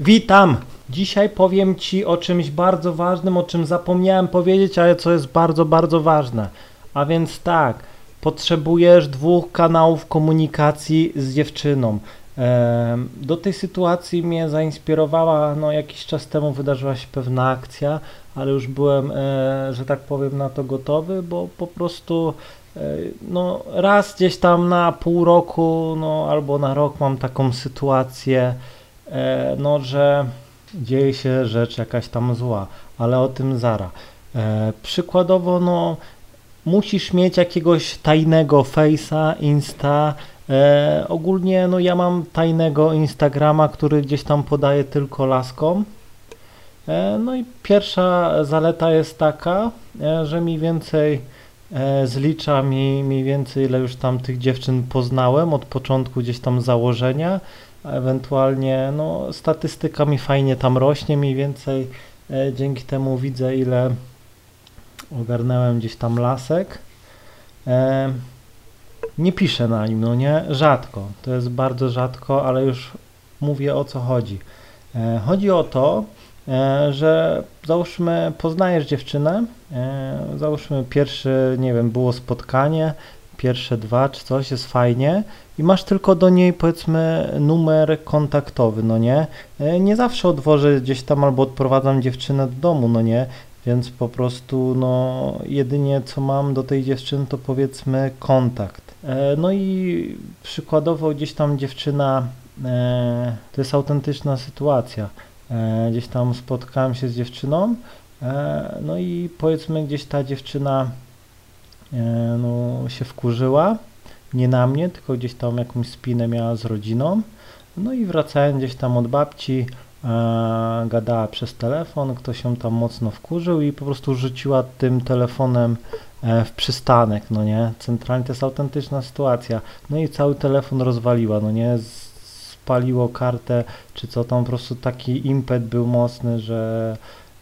Witam! Dzisiaj powiem Ci o czymś bardzo ważnym, o czym zapomniałem powiedzieć, ale co jest bardzo, bardzo ważne. A więc tak, potrzebujesz dwóch kanałów komunikacji z dziewczyną. Do tej sytuacji mnie zainspirowała, no jakiś czas temu wydarzyła się pewna akcja, ale już byłem, e, że tak powiem, na to gotowy, bo po prostu e, no raz gdzieś tam na pół roku, no albo na rok mam taką sytuację, no że dzieje się rzecz jakaś tam zła, ale o tym zara. E, przykładowo, no musisz mieć jakiegoś tajnego Face'a, Insta. E, ogólnie, no ja mam tajnego Instagrama, który gdzieś tam podaję tylko laskom. E, no i pierwsza zaleta jest taka, e, że mniej więcej e, zlicza mi mniej więcej ile już tam tych dziewczyn poznałem od początku gdzieś tam założenia, a ewentualnie no statystyka mi fajnie tam rośnie mniej więcej, e, dzięki temu widzę ile ogarnęłem gdzieś tam lasek. E, nie piszę na nim, no nie, rzadko, to jest bardzo rzadko, ale już mówię o co chodzi. E, chodzi o to, że załóżmy poznajesz dziewczynę, załóżmy pierwszy, nie wiem, było spotkanie, pierwsze dwa czy coś, jest fajnie i masz tylko do niej powiedzmy numer kontaktowy, no nie? E, Nie zawsze odwożę gdzieś tam albo odprowadzam dziewczynę do domu, no nie? Więc po prostu, no, jedynie co mam do tej dziewczyny to powiedzmy kontakt. E, No i przykładowo gdzieś tam dziewczyna, e, to jest autentyczna sytuacja. Gdzieś tam spotkałem się z dziewczyną, no i powiedzmy gdzieś ta dziewczyna no, się wkurzyła, nie na mnie, tylko gdzieś tam jakąś spinę miała z rodziną. No i wracając gdzieś tam od babci, e, gadała przez telefon, ktoś ją tam mocno wkurzył i po prostu rzuciła tym telefonem e, w przystanek, no nie? Centralnie to jest autentyczna sytuacja. No i cały telefon rozwaliła, no nie? Spaliło kartę, czy co tam, po prostu taki impet był mocny, że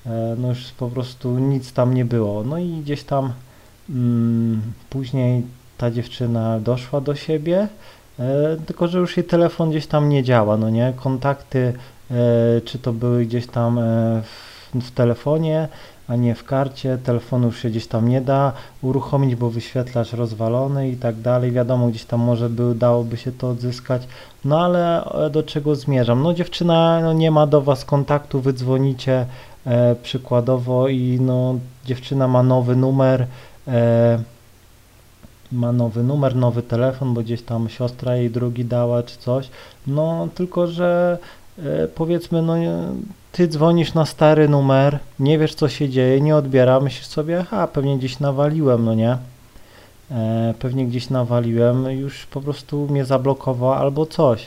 e, no już po prostu nic tam nie było. No i gdzieś tam później ta dziewczyna doszła do siebie, e, tylko że już jej telefon gdzieś tam nie działa, no nie? Kontakty, e, czy to były gdzieś tam e, w, w telefonie, a nie w karcie, telefonu już się gdzieś tam nie da uruchomić, bo wyświetlacz rozwalony i tak dalej, wiadomo, gdzieś tam może by, dałoby się to odzyskać, no ale do czego zmierzam? No dziewczyna no, nie ma do Was kontaktu, wy dzwonicie e, przykładowo i no dziewczyna ma nowy numer, ma nowy numer, nowy telefon, bo gdzieś tam siostra jej drugi dała czy coś. No tylko, że e, powiedzmy, no ty dzwonisz na stary numer, nie wiesz co się dzieje, nie odbiera, myślisz sobie, aha, pewnie gdzieś nawaliłem, no nie? E, pewnie gdzieś nawaliłem, już po prostu mnie zablokowała albo coś.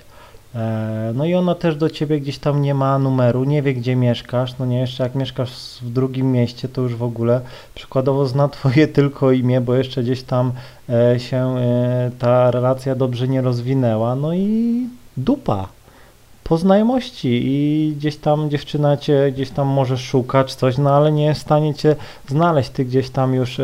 E, no i ona też do ciebie gdzieś tam nie ma numeru, nie wie gdzie mieszkasz, no nie, jeszcze jak mieszkasz w drugim mieście, to już w ogóle przykładowo zna twoje tylko imię, bo jeszcze gdzieś tam e, się e, ta relacja dobrze nie rozwinęła, no i dupa. Po znajomości i gdzieś tam dziewczyna cię gdzieś tam może szukać coś, no ale nie jest w stanie cię znaleźć, ty gdzieś tam już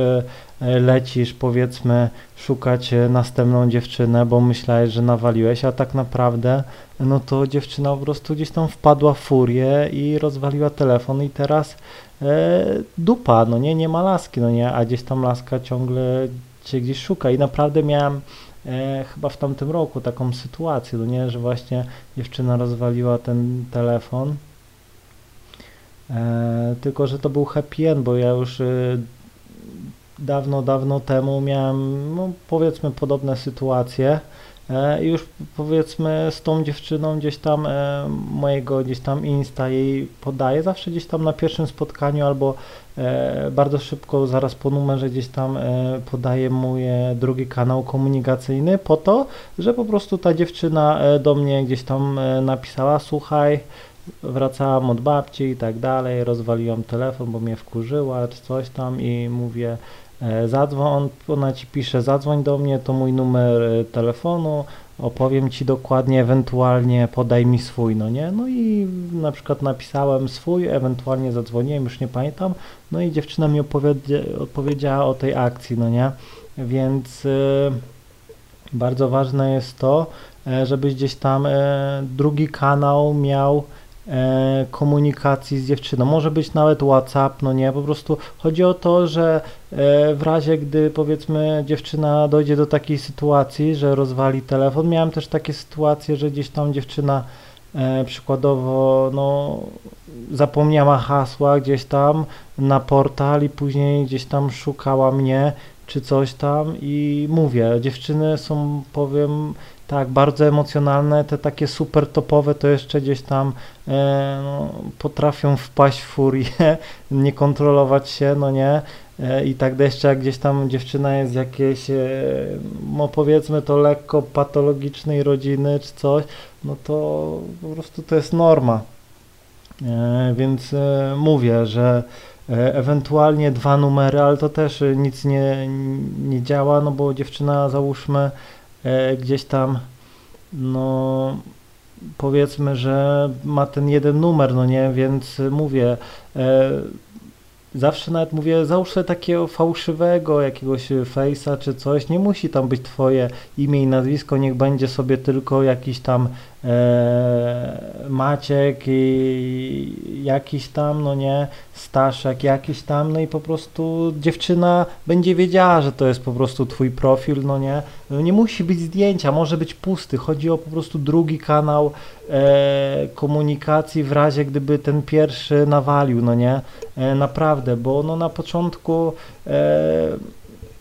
lecisz powiedzmy szukać e, następną dziewczynę, bo myślałeś, że nawaliłeś, a tak naprawdę no to dziewczyna po prostu gdzieś tam wpadła w furię i rozwaliła telefon i teraz e, dupa, no nie, nie ma laski, no nie, a gdzieś tam laska ciągle cię gdzieś szuka. I naprawdę miałem e, chyba w tamtym roku taką sytuację, no nie, że właśnie dziewczyna rozwaliła ten telefon, e, tylko że to był happy end, bo ja już e, dawno, dawno temu miałem, no, powiedzmy, podobne sytuacje e, i już powiedzmy z tą dziewczyną gdzieś tam e, mojego gdzieś tam Insta jej podaję, zawsze gdzieś tam na pierwszym spotkaniu albo e, bardzo szybko, zaraz po numerze gdzieś tam e, podaję mój drugi kanał komunikacyjny po to, że po prostu ta dziewczyna e, do mnie gdzieś tam e, napisała, słuchaj, wracałam od babci i tak dalej, rozwaliłam telefon, bo mnie wkurzyła czy coś tam i mówię, zadzwoń, ona ci pisze, zadzwoń do mnie, to mój numer e, telefonu, opowiem ci dokładnie, ewentualnie podaj mi swój, no nie? No i na przykład napisałem swój, ewentualnie zadzwoniłem, już nie pamiętam, no i dziewczyna mi opowiedziała o tej akcji, no nie? Więc e, bardzo ważne jest to, e, żebyś gdzieś tam e, drugi kanał miał e, komunikacji z dziewczyną. Może być nawet WhatsApp, no nie, po prostu chodzi o to, że e, w razie gdy powiedzmy dziewczyna dojdzie do takiej sytuacji, że rozwali telefon, miałem też takie sytuacje, że gdzieś tam dziewczyna e, przykładowo no zapomniała hasła gdzieś tam na portal i później gdzieś tam szukała mnie czy coś tam i mówię, dziewczyny są powiem tak, bardzo emocjonalne, te takie super topowe to jeszcze gdzieś tam e, no, potrafią wpaść w furię, nie kontrolować się, no nie, e, i tak jeszcze jak gdzieś tam dziewczyna jest z jakiejś, e, no powiedzmy to lekko patologicznej rodziny czy coś, no to po prostu to jest norma. E, więc e, mówię, że ewentualnie dwa numery, ale to też nic nie, nie działa, no bo dziewczyna załóżmy gdzieś tam no powiedzmy, że ma ten jeden numer, no nie, więc mówię, zawsze nawet mówię, załóż sobie takiego fałszywego jakiegoś face'a czy coś, nie musi tam być twoje imię i nazwisko, niech będzie sobie tylko jakiś tam e, Maciek i jakiś tam, no nie, Staszek jakiś tam, no i po prostu dziewczyna będzie wiedziała, że to jest po prostu twój profil, no nie, no nie musi być zdjęcia, może być pusty, chodzi o po prostu drugi kanał e, komunikacji w razie gdyby ten pierwszy nawalił, no nie, e, naprawdę, bo no na początku e,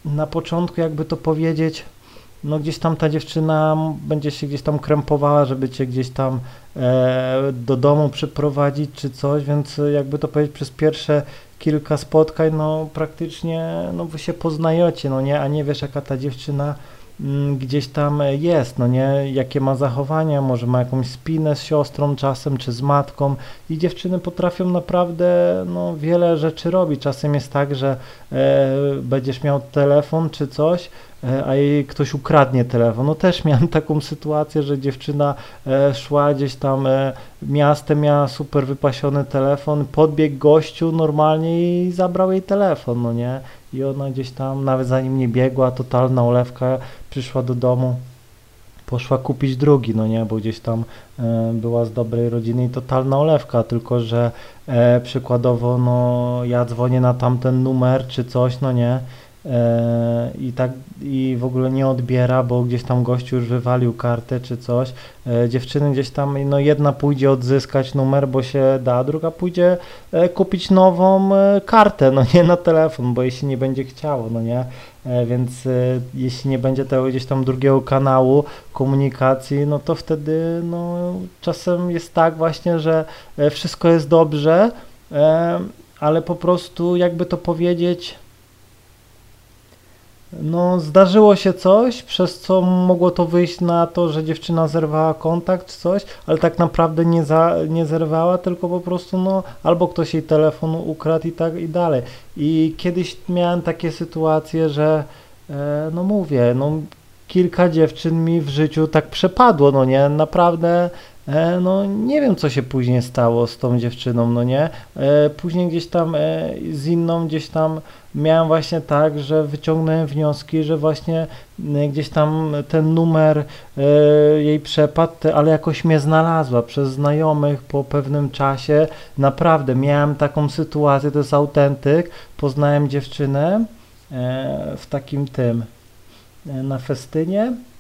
na początku jakby to powiedzieć no gdzieś tam ta dziewczyna będzie się gdzieś tam krępowała, żeby cię gdzieś tam e, do domu przyprowadzić czy coś, więc jakby to powiedzieć przez pierwsze kilka spotkań, no praktycznie no wy się poznajecie, no nie, a nie wiesz jaka ta dziewczyna gdzieś tam jest, no nie, jakie ma zachowania, może ma jakąś spinę z siostrą czasem, czy z matką i dziewczyny potrafią naprawdę no, wiele rzeczy robić. Czasem jest tak, że e, będziesz miał telefon czy coś, e, a jej ktoś ukradnie telefon. No też miałem taką sytuację, że dziewczyna e, szła gdzieś tam e, miastem, miała super wypasiony telefon, podbiegł gościu normalnie i zabrał jej telefon, no nie? I ona gdzieś tam, nawet zanim nie biegła, totalna olewka, przyszła do domu, poszła kupić drugi, no nie, bo gdzieś tam e, była z dobrej rodziny i totalna olewka, tylko że e, przykładowo, no ja dzwonię na tamten numer czy coś, no nie, i tak i w ogóle nie odbiera, bo gdzieś tam gościu już wywalił kartę czy coś. E, dziewczyny gdzieś tam, no jedna pójdzie odzyskać numer, bo się da, druga pójdzie e, kupić nową kartę, no nie na telefon, bo jeśli nie będzie chciało, no nie. Więc jeśli nie będzie tego gdzieś tam drugiego kanału komunikacji, no to wtedy no czasem jest tak właśnie, że wszystko jest dobrze, ale po prostu jakby to powiedzieć, no, zdarzyło się coś, przez co mogło to wyjść na to, że dziewczyna zerwała kontakt czy coś, ale tak naprawdę nie, za, nie zerwała, tylko po prostu, no, albo ktoś jej telefon ukradł i tak i dalej. I kiedyś miałem takie sytuacje, że, e, no mówię, no, kilka dziewczyn mi w życiu tak przepadło, no nie, naprawdę no nie wiem, co się później stało z tą dziewczyną, no nie. E, później gdzieś tam e, z inną gdzieś tam miałem właśnie tak, że wyciągnąłem wnioski, że właśnie gdzieś tam ten numer jej przepadł, ale jakoś mnie znalazła przez znajomych po pewnym czasie. Naprawdę miałem taką sytuację, to jest autentyk. Poznałem dziewczynę w takim tym na festynie E,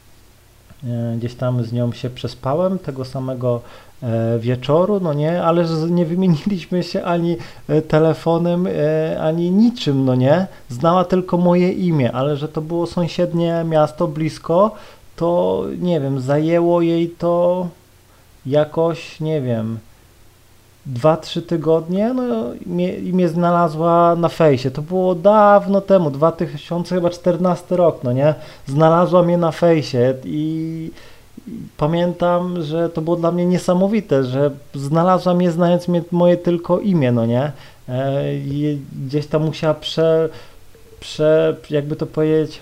gdzieś tam z nią się przespałem tego samego e, wieczoru, no nie, ale nie wymieniliśmy się ani e, telefonem, ani niczym, no nie. Znała tylko moje imię, ale że to było sąsiednie miasto blisko, to nie wiem, zajęło jej to jakoś, nie wiem, 2-3 tygodnie no, i, mnie, i mnie znalazła na fejsie. To było dawno temu, 2014 rok, no nie? Znalazła mnie na fejsie i, pamiętam, że to było dla mnie niesamowite, że znalazła mnie znając mnie, moje tylko imię, no nie? E, gdzieś tam musiała prze, prze, jakby to powiedzieć,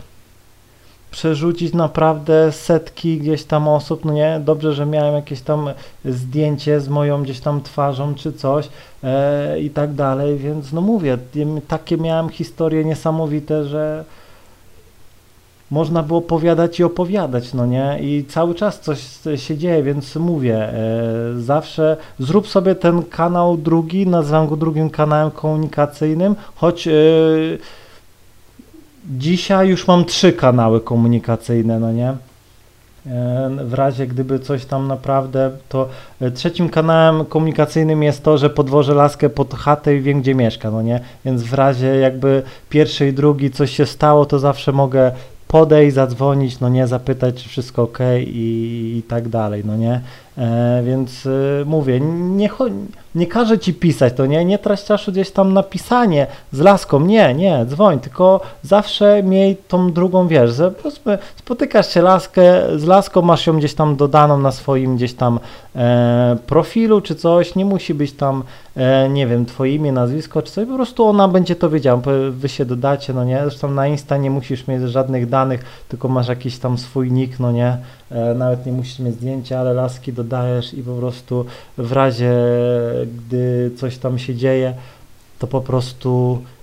przerzucić naprawdę setki gdzieś tam osób, no nie, dobrze, że miałem jakieś tam zdjęcie z moją gdzieś tam twarzą czy coś e, i tak dalej, więc no mówię, takie miałem historie niesamowite, że można było opowiadać i opowiadać, no nie? I cały czas coś się dzieje, więc mówię, e, zawsze zrób sobie ten kanał drugi, nazywam go drugim kanałem komunikacyjnym, choć e, dzisiaj już mam trzy kanały komunikacyjne, no nie? E, w razie gdyby coś tam naprawdę, to e, trzecim kanałem komunikacyjnym jest to, że podwożę laskę pod chatę i wiem gdzie mieszka, no nie? Więc w razie jakby pierwszy i drugi coś się stało, to zawsze mogę podejść, zadzwonić, no nie, zapytać, czy wszystko ok i, i tak dalej, no nie. E, więc y, mówię, nie, nie każę ci pisać, to nie, nie trać czasu gdzieś tam na pisanie z laską, nie, nie, dzwoń, tylko zawsze miej tą drugą, wiesz, że spotykasz się laskę, z laską masz ją gdzieś tam dodaną na swoim gdzieś tam e, profilu czy coś, nie musi być tam, e, nie wiem, twoje imię, nazwisko czy coś, po prostu ona będzie to wiedziała, wy się dodacie, no nie, zresztą na Insta nie musisz mieć żadnych danych, tylko masz jakiś tam swój nick, no nie, e, nawet nie musisz mieć zdjęcia, ale laski dodajesz i po prostu w razie, gdy coś tam się dzieje, to po prostu E,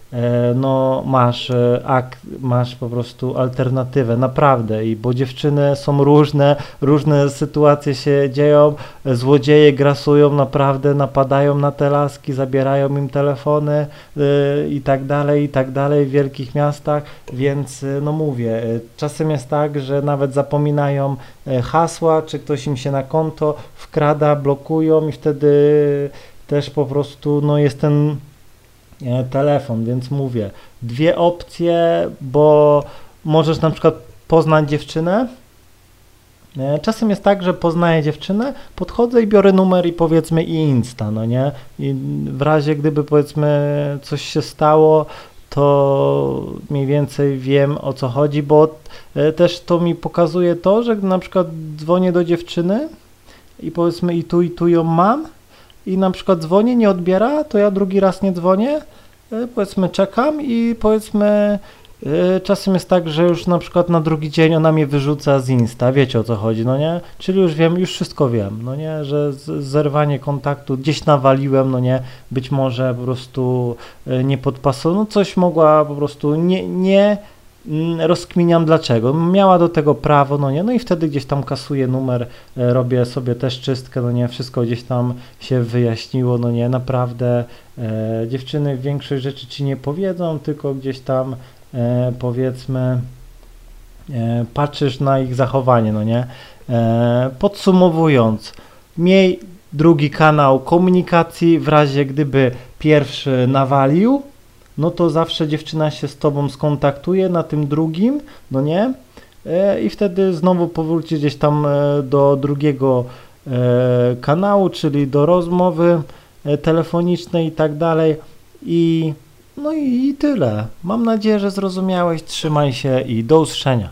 no masz e, ak, masz po prostu alternatywę, naprawdę, i bo dziewczyny są różne, różne sytuacje się dzieją, złodzieje grasują, naprawdę napadają na te laski, zabierają im telefony y, i tak dalej, i tak dalej w wielkich miastach, więc no mówię, czasem jest tak, że nawet zapominają hasła, czy ktoś im się na konto wkrada, blokują i wtedy też po prostu no jest ten telefon, więc mówię, dwie opcje, bo możesz na przykład poznać dziewczynę. Czasem jest tak, że poznaję dziewczynę, podchodzę i biorę numer i powiedzmy i Insta, no nie? I w razie gdyby powiedzmy coś się stało, to mniej więcej wiem o co chodzi, bo e, też to mi pokazuje to, że na przykład dzwonię do dziewczyny i powiedzmy i tu i tu ją mam, i na przykład dzwonię, nie odbiera, to ja drugi raz nie dzwonię, e, powiedzmy czekam i powiedzmy e, czasem jest tak, że już na przykład na drugi dzień ona mnie wyrzuca z Insta, wiecie o co chodzi, no nie? Czyli już wiem, już wszystko wiem, no nie? Że zerwanie kontaktu gdzieś nawaliłem, no nie? Być może po prostu e, nie podpasował, no coś mogła po prostu nie, nie rozkminiam dlaczego. Miała do tego prawo, no nie, no i wtedy gdzieś tam kasuję numer, e, robię sobie też czystkę, no nie, wszystko gdzieś tam się wyjaśniło, no nie, naprawdę e, dziewczyny większość rzeczy ci nie powiedzą, tylko gdzieś tam e, powiedzmy e, patrzysz na ich zachowanie, no nie. E, podsumowując, miej drugi kanał komunikacji w razie gdyby pierwszy nawalił, no to zawsze dziewczyna się z tobą skontaktuje na tym drugim, no nie? E, I wtedy znowu powróci gdzieś tam e, do drugiego e, kanału, czyli do rozmowy telefonicznej i tak dalej. I no i tyle. Mam nadzieję, że zrozumiałeś. Trzymaj się i do usłyszenia.